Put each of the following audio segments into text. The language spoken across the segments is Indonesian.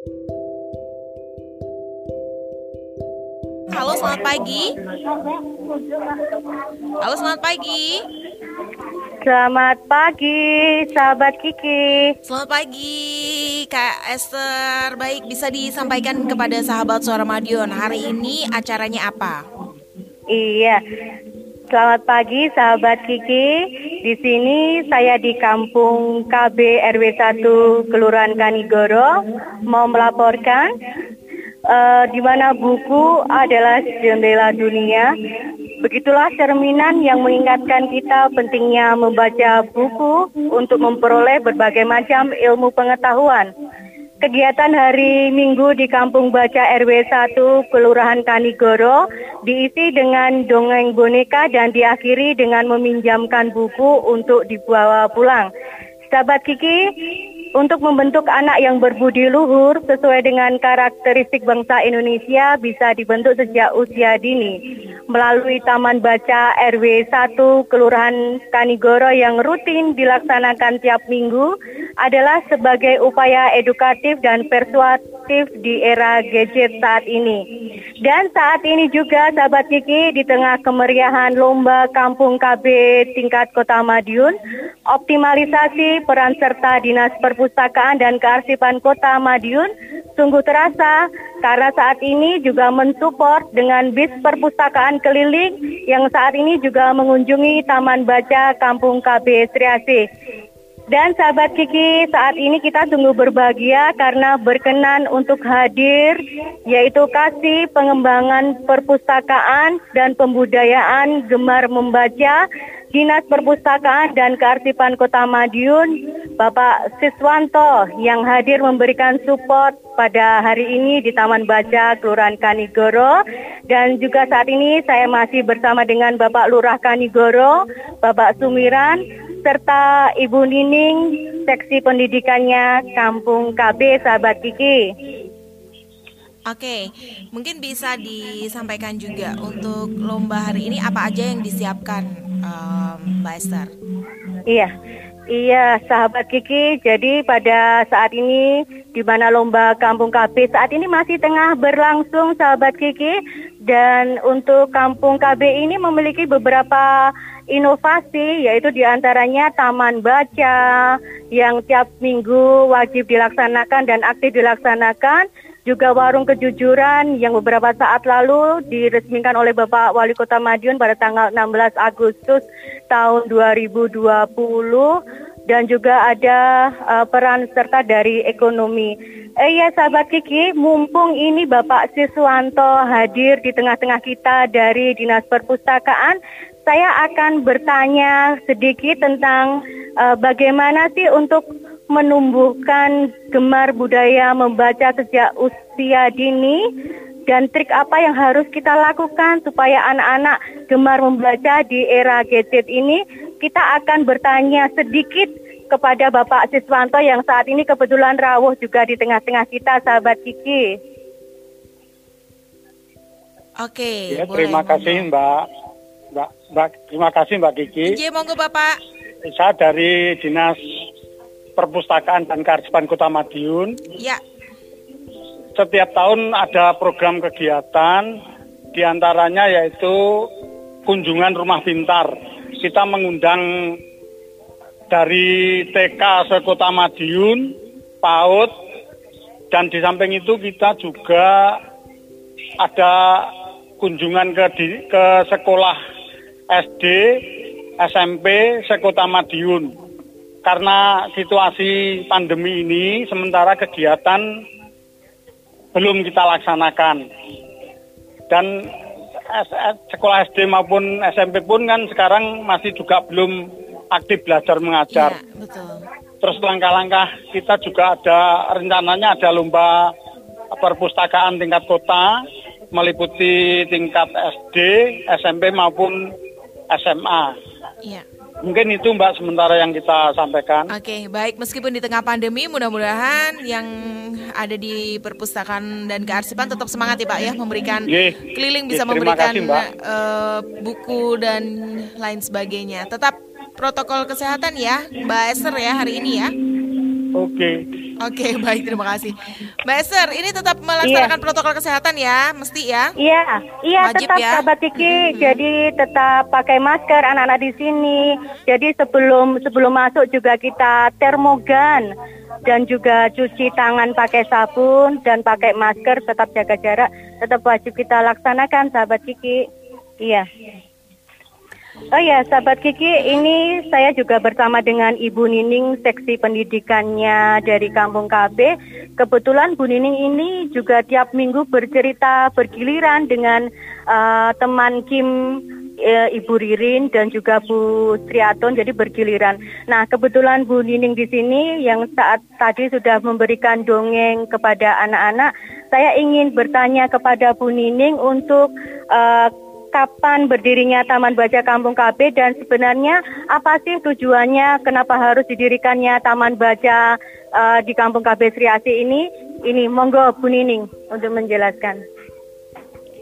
Halo, selamat pagi. Halo, selamat pagi. Selamat pagi, sahabat Kiki. Selamat pagi, Kak Esther. Baik, bisa disampaikan kepada sahabat Suara Madiun. Hari ini acaranya apa? Iya. Selamat pagi, sahabat Kiki. Di sini saya di Kampung KB RW 1 Kelurahan Kanigoro mau melaporkan uh, di mana buku adalah jendela dunia Begitulah cerminan yang mengingatkan kita pentingnya membaca buku untuk memperoleh berbagai macam ilmu pengetahuan. Kegiatan hari Minggu di Kampung Baca RW 1 Kelurahan Kanigoro diisi dengan dongeng boneka dan diakhiri dengan meminjamkan buku untuk dibawa pulang. Sahabat Kiki, untuk membentuk anak yang berbudi luhur sesuai dengan karakteristik bangsa Indonesia bisa dibentuk sejak usia dini melalui Taman Baca RW 1 Kelurahan Kanigoro yang rutin dilaksanakan tiap minggu adalah sebagai upaya edukatif dan persuasif di era gadget saat ini. Dan saat ini juga sahabat Kiki di tengah kemeriahan lomba Kampung KB tingkat Kota Madiun, optimalisasi peran serta Dinas Perpustakaan dan Kearsipan Kota Madiun sungguh terasa karena saat ini juga mensupport dengan bis perpustakaan keliling yang saat ini juga mengunjungi Taman Baca Kampung KB Triasi. Dan sahabat Kiki, saat ini kita sungguh berbahagia karena berkenan untuk hadir yaitu kasih pengembangan perpustakaan dan pembudayaan gemar membaca Dinas Perpustakaan dan Kearsipan Kota Madiun, Bapak Siswanto yang hadir memberikan support pada hari ini di Taman Baca Kelurahan Kanigoro dan juga saat ini saya masih bersama dengan Bapak Lurah Kanigoro, Bapak Sumiran serta Ibu Nining seksi pendidikannya Kampung KB Sahabat Kiki. Oke, mungkin bisa disampaikan juga untuk lomba hari ini apa aja yang disiapkan um, Mbak Esther? Iya, iya sahabat Kiki. Jadi pada saat ini di mana lomba Kampung KB saat ini masih tengah berlangsung sahabat Kiki dan untuk Kampung KB ini memiliki beberapa inovasi yaitu di antaranya taman baca yang tiap minggu wajib dilaksanakan dan aktif dilaksanakan juga warung kejujuran yang beberapa saat lalu diresmikan oleh Bapak Wali Kota Madiun pada tanggal 16 Agustus tahun 2020 dan juga ada uh, peran serta dari ekonomi. Eh ya sahabat Kiki, mumpung ini Bapak Siswanto hadir di tengah-tengah kita dari Dinas Perpustakaan, saya akan bertanya sedikit tentang uh, bagaimana sih untuk menumbuhkan gemar budaya membaca sejak usia dini dan trik apa yang harus kita lakukan supaya anak-anak gemar membaca di era gadget ini kita akan bertanya sedikit kepada Bapak Siswanto yang saat ini kebetulan rawuh juga di tengah-tengah kita sahabat Kiki. Oke, ya, boleh, terima kasih Mbak. Mbak, Mbak, terima kasih Mbak Kiki. Iya, monggo Bapak. Saya dari Dinas Perpustakaan dan Kearsipan Kota Madiun. Ya. Setiap tahun ada program kegiatan, di antaranya yaitu kunjungan rumah pintar. Kita mengundang dari TK se Kota Madiun, PAUD, dan di samping itu kita juga ada kunjungan ke di, ke sekolah SD, SMP sekota Madiun karena situasi pandemi ini sementara kegiatan belum kita laksanakan dan sekolah SD maupun SMP pun kan sekarang masih juga belum aktif belajar mengajar. Ya, betul. Terus langkah-langkah kita juga ada rencananya ada lomba perpustakaan tingkat kota meliputi tingkat SD, SMP maupun SMA. Iya. Mungkin itu Mbak sementara yang kita sampaikan. Oke, okay, baik. Meskipun di tengah pandemi, mudah-mudahan yang ada di perpustakaan dan kearsipan tetap semangat ya Pak ya memberikan Ye, keliling bisa Ye, memberikan kasih, uh, buku dan lain sebagainya. Tetap protokol kesehatan ya Mbak Esther ya hari ini ya. Oke. Oke, okay, baik terima kasih. Mbak Esther, ini tetap melaksanakan iya. protokol kesehatan ya, mesti ya? Iya, iya Wajib tetap ya? sahabat Kiki. Hmm. Jadi tetap pakai masker anak-anak di sini. Jadi sebelum sebelum masuk juga kita termogan dan juga cuci tangan pakai sabun dan pakai masker, tetap jaga jarak, tetap wajib kita laksanakan sahabat Kiki. Iya. Oh ya, sahabat Kiki, ini saya juga bersama dengan Ibu Nining, seksi pendidikannya dari Kampung KB. Kebetulan Bu Nining ini juga tiap minggu bercerita bergiliran dengan uh, teman Kim uh, Ibu Ririn dan juga Bu Triaton jadi bergiliran. Nah, kebetulan Bu Nining di sini yang saat tadi sudah memberikan dongeng kepada anak-anak, saya ingin bertanya kepada Bu Nining untuk uh, kapan berdirinya Taman Baca Kampung KB dan sebenarnya apa sih tujuannya kenapa harus didirikannya Taman Baca uh, di Kampung KB Sri Asih ini? Ini monggo Bu Nining untuk menjelaskan.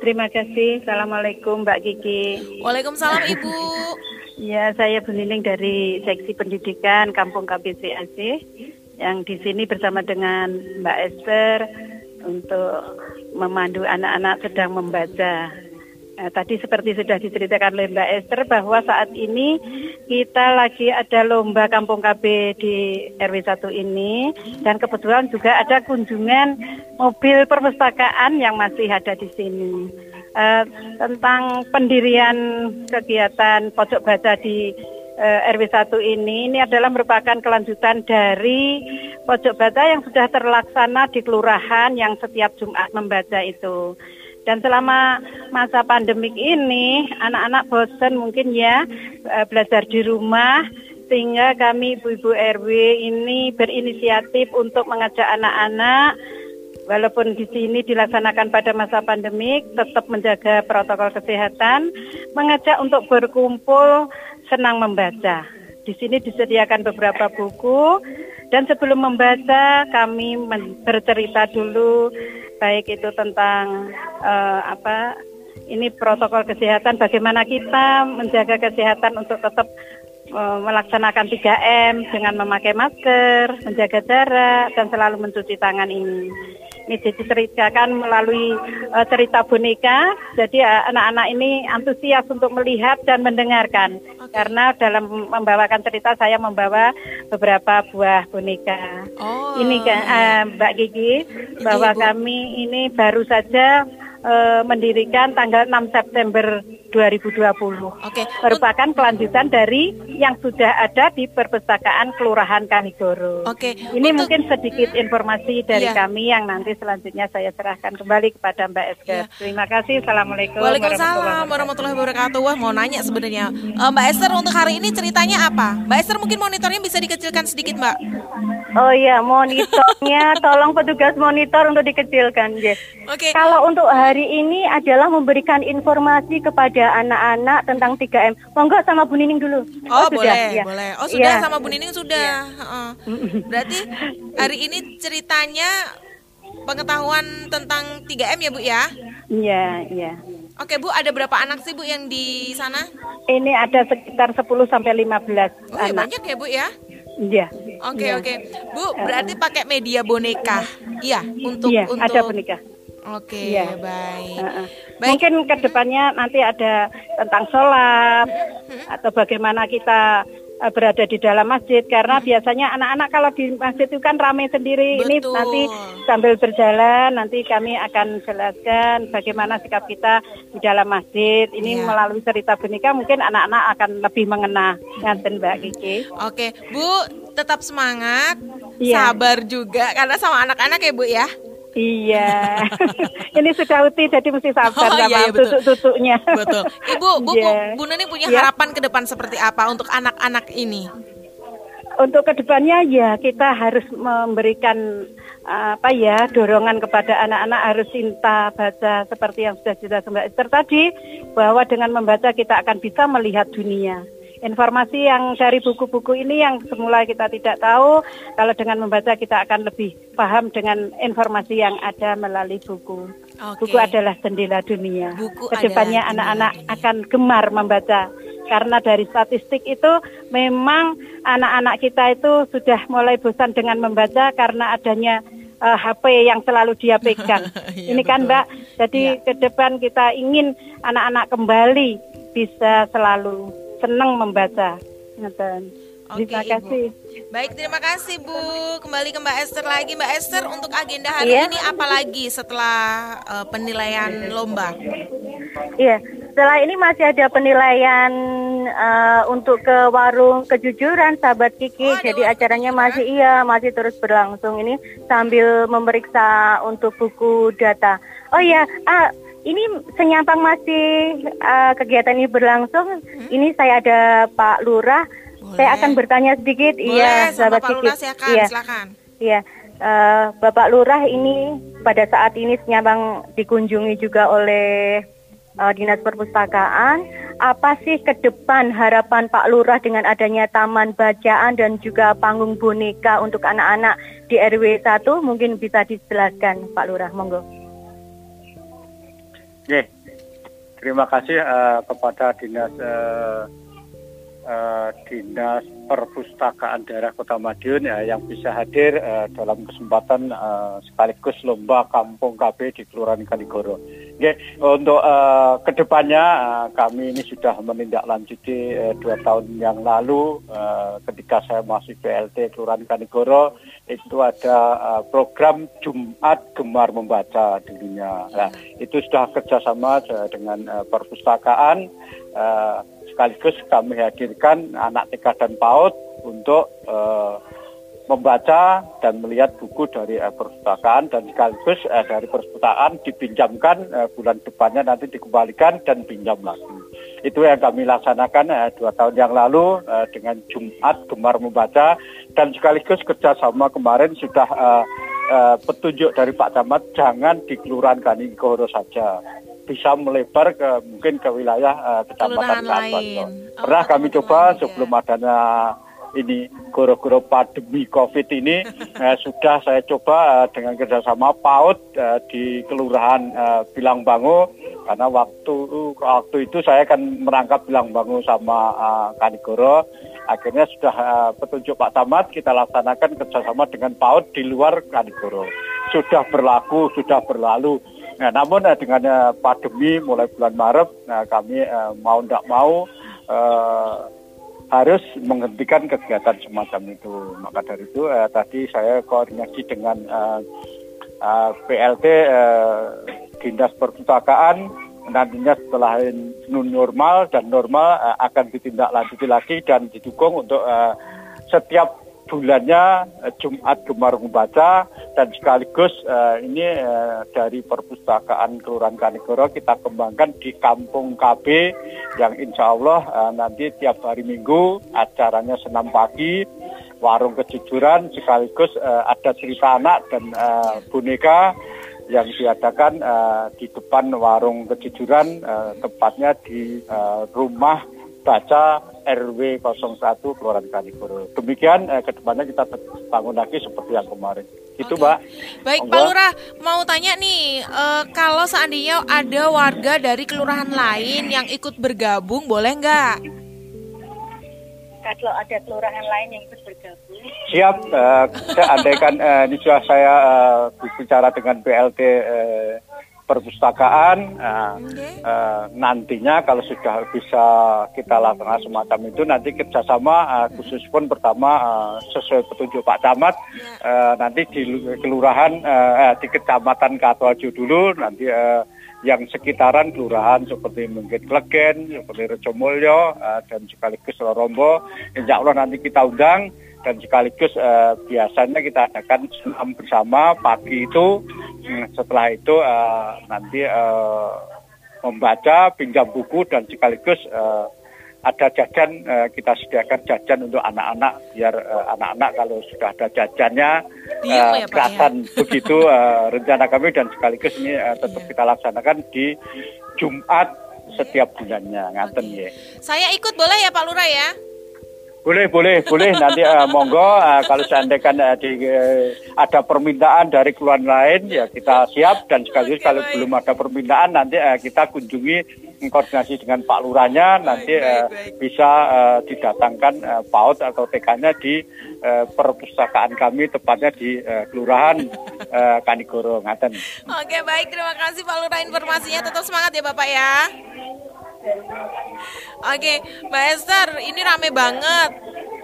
Terima kasih. Assalamualaikum Mbak Kiki. Waalaikumsalam Ibu. ya, saya Bu Nining dari Seksi Pendidikan Kampung KB Sri Asih yang di sini bersama dengan Mbak Esther untuk memandu anak-anak sedang membaca Nah, tadi seperti sudah diceritakan oleh Mbak Esther bahwa saat ini kita lagi ada lomba Kampung KB di RW 1 ini dan kebetulan juga ada kunjungan mobil perpustakaan yang masih ada di sini. Uh, tentang pendirian kegiatan pojok baca di uh, RW 1 ini ini adalah merupakan kelanjutan dari pojok baca yang sudah terlaksana di kelurahan yang setiap Jumat membaca itu. Dan selama masa pandemik ini, anak-anak bosan mungkin ya eh, belajar di rumah, sehingga kami ibu-ibu RW ini berinisiatif untuk mengajak anak-anak walaupun di sini dilaksanakan pada masa pandemik tetap menjaga protokol kesehatan mengajak untuk berkumpul senang membaca. Di sini disediakan beberapa buku dan sebelum membaca kami bercerita dulu baik itu tentang uh, apa ini protokol kesehatan bagaimana kita menjaga kesehatan untuk tetap uh, melaksanakan 3M dengan memakai masker, menjaga jarak dan selalu mencuci tangan ini. Ini diceritakan melalui uh, cerita boneka. Jadi anak anak-anak ini antusias untuk melihat dan mendengarkan. Okay. Karena dalam membawakan cerita saya membawa beberapa buah boneka. Oh. Ini uh, Mbak Gigi bahwa kami ini baru saja uh, mendirikan tanggal 6 September 2020. Oke. Okay. Merupakan kelanjutan dari yang sudah ada di perpustakaan Kelurahan Kanigoro. Oke. Okay. Ini Untuk, mungkin sedikit informasi dari iya. kami yang nanti selanjutnya saya serahkan kembali kepada Mbak Esther. Iya. Terima kasih. Assalamualaikum Waalaikumsalam warahmatullahi wabarakatuh. Wah, mau nanya sebenarnya. Uh, Mbak Esther untuk hari ini ceritanya apa? Mbak Esther mungkin monitornya bisa dikecilkan sedikit, Mbak. Oh iya, monitornya tolong petugas monitor untuk dikecilkan, Oke. Okay. Kalau untuk hari ini adalah memberikan informasi kepada anak-anak tentang 3M. Monggo sama Bu Nining dulu. Oh, oh boleh, sudah, ya. boleh. Oh, sudah ya. sama Bu Nining sudah. Ya. Berarti hari ini ceritanya pengetahuan tentang 3M ya, Bu ya? Iya, iya. Oke, Bu, ada berapa anak sih, Bu, yang di sana? Ini ada sekitar 10 sampai 15 oh, ya, anak. banyak ya, Bu ya? Iya. Oke ya. oke, Bu berarti pakai media boneka, iya untuk iya, untuk. ada boneka. Oke, ya. baik. Uh -uh. baik. Mungkin ke depannya nanti ada tentang sholat atau bagaimana kita berada di dalam masjid karena biasanya anak-anak kalau di masjid itu kan ramai sendiri. Betul. Ini nanti sambil berjalan nanti kami akan jelaskan bagaimana sikap kita di dalam masjid. Ini ya. melalui cerita benika mungkin anak-anak akan lebih mengena nganten Mbak Kiki. Oke, Bu, tetap semangat. Ya. Sabar juga karena sama anak-anak ya, Bu ya. Iya, ini sudah uti jadi mesti sabar oh, sama iya, iya, tutuk-tutuknya. Betul. Ibu, Bu, yeah. Bu Nuni punya yeah. harapan ke depan seperti apa untuk anak-anak ini? Untuk ke depannya ya kita harus memberikan apa ya dorongan kepada anak-anak harus cinta baca seperti yang sudah kita Mbak Esther tadi bahwa dengan membaca kita akan bisa melihat dunia informasi yang dari buku-buku ini yang semula kita tidak tahu, kalau dengan membaca kita akan lebih paham dengan informasi yang ada melalui buku. Okay. Buku adalah jendela dunia. Buku Ke depannya anak-anak akan gemar membaca karena dari statistik itu memang anak-anak kita itu sudah mulai bosan dengan membaca karena adanya uh, eh, HP yang selalu dia pegang. ya, Ini kan Mbak, jadi ya. ke depan kita ingin anak-anak kembali bisa selalu senang membaca. Oke, terima kasih. Ibu. Baik, terima kasih Bu. Kembali ke Mbak Esther lagi. Mbak Esther, untuk agenda hari yeah. ini apa lagi setelah uh, penilaian lomba? Iya, setelah ini masih ada penilaian uh, untuk ke warung kejujuran sahabat Kiki. Oh, Jadi acaranya masih iya, masih terus berlangsung ini sambil memeriksa untuk buku data. Oh iya, ah, ini senyampang masih uh, kegiatan ini berlangsung. Hmm? Ini saya ada Pak Lurah boleh. Saya akan bertanya sedikit, Boleh, iya, sahabat Pak Lurah, silakan, iya. silakan. Iya, uh, Bapak Lurah ini pada saat ini senyabang dikunjungi juga oleh uh, Dinas Perpustakaan. Apa sih ke depan harapan Pak Lurah dengan adanya taman bacaan dan juga panggung boneka untuk anak-anak di RW 1? Mungkin bisa dijelaskan Pak Lurah, monggo. Oke, terima kasih uh, kepada Dinas uh, uh, Dinas Perpustakaan Daerah Kota Madiun ya, yang bisa hadir uh, dalam kesempatan uh, sekaligus lomba Kampung KB di Kelurahan Kanigoro. Oke, untuk uh, ke depannya uh, kami ini sudah menindaklanjuti uh, dua tahun yang lalu uh, ketika saya masih PLT Kelurahan Kanigoro itu ada uh, program Jumat Gemar Membaca dulunya. Nah, itu sudah kerjasama uh, dengan uh, perpustakaan. Uh, sekaligus kami hadirkan anak TK dan PAUD untuk uh, membaca dan melihat buku dari uh, perpustakaan dan sekaligus uh, dari perpustakaan dipinjamkan uh, bulan depannya nanti dikembalikan dan pinjam lagi. Itu yang kami laksanakan uh, dua tahun yang lalu uh, dengan Jumat Gemar Membaca dan sekaligus kerjasama kemarin sudah uh, uh, petunjuk dari Pak Camat jangan di Kelurahan Kanigoro saja bisa melebar ke mungkin ke wilayah uh, kecamatan Kabupaten. Oh, Pernah kami coba ya. sebelum adanya ini goro-goro pandemi COVID ini uh, sudah saya coba uh, dengan kerjasama PAUD uh, di Kelurahan uh, Bilang Bangu karena waktu waktu itu saya akan merangkap Bilang Bangu sama uh, Kanigoro. Akhirnya sudah uh, petunjuk Pak Tamat kita laksanakan kerjasama dengan PAUD di luar Kanigoro. Sudah berlaku sudah berlalu. Nah, namun eh, dengan eh, pandemi mulai bulan Maret, nah, kami eh, mau tidak mau eh, harus menghentikan kegiatan semacam itu. Maka dari itu eh, tadi saya koordinasi dengan eh, eh, PLT eh, Dinas Perpustakaan nantinya setelah new normal dan normal eh, akan ditindaklanjuti lagi dan didukung untuk eh, setiap bulannya uh, Jumat Gemar Membaca dan sekaligus uh, ini uh, dari perpustakaan Kelurahan Kanigoro kita kembangkan di Kampung KB yang insya Allah uh, nanti tiap hari Minggu acaranya senam pagi warung kejujuran sekaligus uh, ada cerita anak dan uh, boneka yang diadakan uh, di depan warung kejujuran uh, tepatnya di uh, rumah baca RW 01 Kelurahan Kanigoro. Demikian eh, ke depannya kita bangun lagi seperti yang kemarin. Itu Mbak. Baik Pak Lurah, mau tanya nih, eh, kalau seandainya ada warga dari kelurahan lain yang ikut bergabung, boleh nggak? Kalau ada kelurahan lain yang ikut bergabung. Siap, uh, andaikan uh, ini sudah saya uh, bicara dengan BLT uh, perpustakaan uh, uh, nantinya kalau sudah bisa kita lakukan semacam itu nanti kerjasama uh, khusus pun pertama uh, sesuai petunjuk Pak Camat uh, nanti di kelurahan uh, di kecamatan Katuajo dulu nanti uh, yang sekitaran kelurahan seperti mungkin Klegen, seperti Recomulyo uh, dan sekaligus Lorombo, insya Allah nanti kita undang dan sekaligus uh, biasanya kita adakan senam bersama pagi itu hmm, setelah itu uh, nanti uh, membaca pinjam buku dan sekaligus uh, ada jajan uh, kita sediakan jajan untuk anak-anak biar anak-anak uh, kalau sudah ada jajannya uh, ya, ya? begitu uh, rencana kami dan sekaligus ini uh, tetap iya. kita laksanakan di Jumat setiap bulannya ngaten okay. ya. Saya ikut boleh ya Pak Lurah ya? Boleh, boleh, boleh. Nanti uh, monggo uh, kalau seandainya uh, di, uh, ada permintaan dari keluarga lain ya kita siap dan sekaligus okay, kalau baik. belum ada permintaan nanti uh, kita kunjungi koordinasi dengan Pak Lurahnya nanti baik, baik, baik. bisa uh, didatangkan uh, PAUD atau TK-nya di uh, perpustakaan kami tepatnya di uh, Kelurahan uh, Kanigoro Ngaten. Oke, baik. Terima kasih Pak Lurah informasinya. Tetap semangat ya Bapak ya. Oke, Mbak Esther, ini rame banget.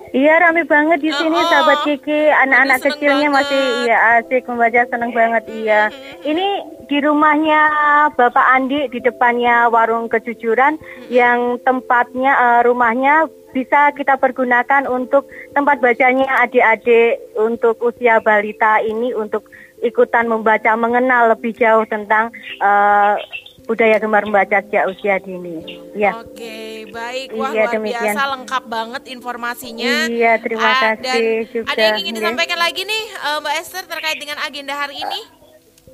Iya rame banget di sini, oh, sahabat Kiki. Anak-anak kecilnya banget. masih ya asik membaca, seneng banget. Iya. Ini di rumahnya Bapak Andi di depannya warung kejujuran yang tempatnya uh, rumahnya bisa kita pergunakan untuk tempat bacanya adik-adik untuk usia balita ini untuk ikutan membaca mengenal lebih jauh tentang uh, budaya gemar membaca sejak usia dini. Ya. Oke, baik. Wah, iya, luar demikian. biasa lengkap banget informasinya. Iya, terima uh, kasih dan juga. Ada yang ingin disampaikan lagi nih, uh, Mbak Esther terkait dengan agenda hari ini?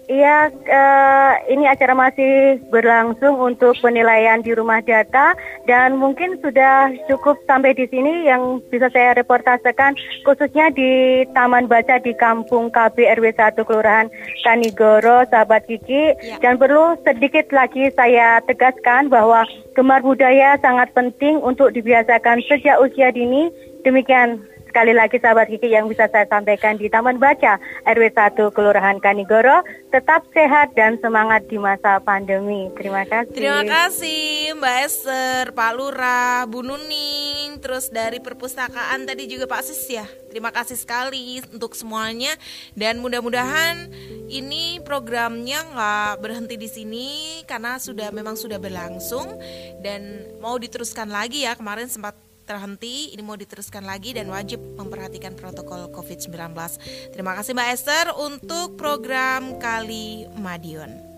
Iya, uh, ini acara masih berlangsung untuk penilaian di rumah data dan mungkin sudah cukup sampai di sini yang bisa saya reportasekan khususnya di Taman Baca di Kampung KB RW 1 Kelurahan Kanigoro, sahabat Kiki. Ya. Dan perlu sedikit lagi saya tegaskan bahwa gemar budaya sangat penting untuk dibiasakan sejak usia dini. Demikian Sekali lagi sahabat Kiki yang bisa saya sampaikan di Taman Baca RW 1 Kelurahan Kanigoro, tetap sehat dan semangat di masa pandemi. Terima kasih. Terima kasih Mbak Esther, Pak Lurah, Bu Nuning, terus dari perpustakaan tadi juga Pak Sis ya. Terima kasih sekali untuk semuanya dan mudah-mudahan ini programnya nggak berhenti di sini karena sudah memang sudah berlangsung dan mau diteruskan lagi ya kemarin sempat terhenti, ini mau diteruskan lagi dan wajib memperhatikan protokol COVID-19. Terima kasih Mbak Esther untuk program Kali Madiun.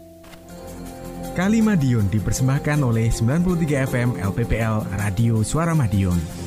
Kali Madiun dipersembahkan oleh 93 FM LPPL Radio Suara Madiun.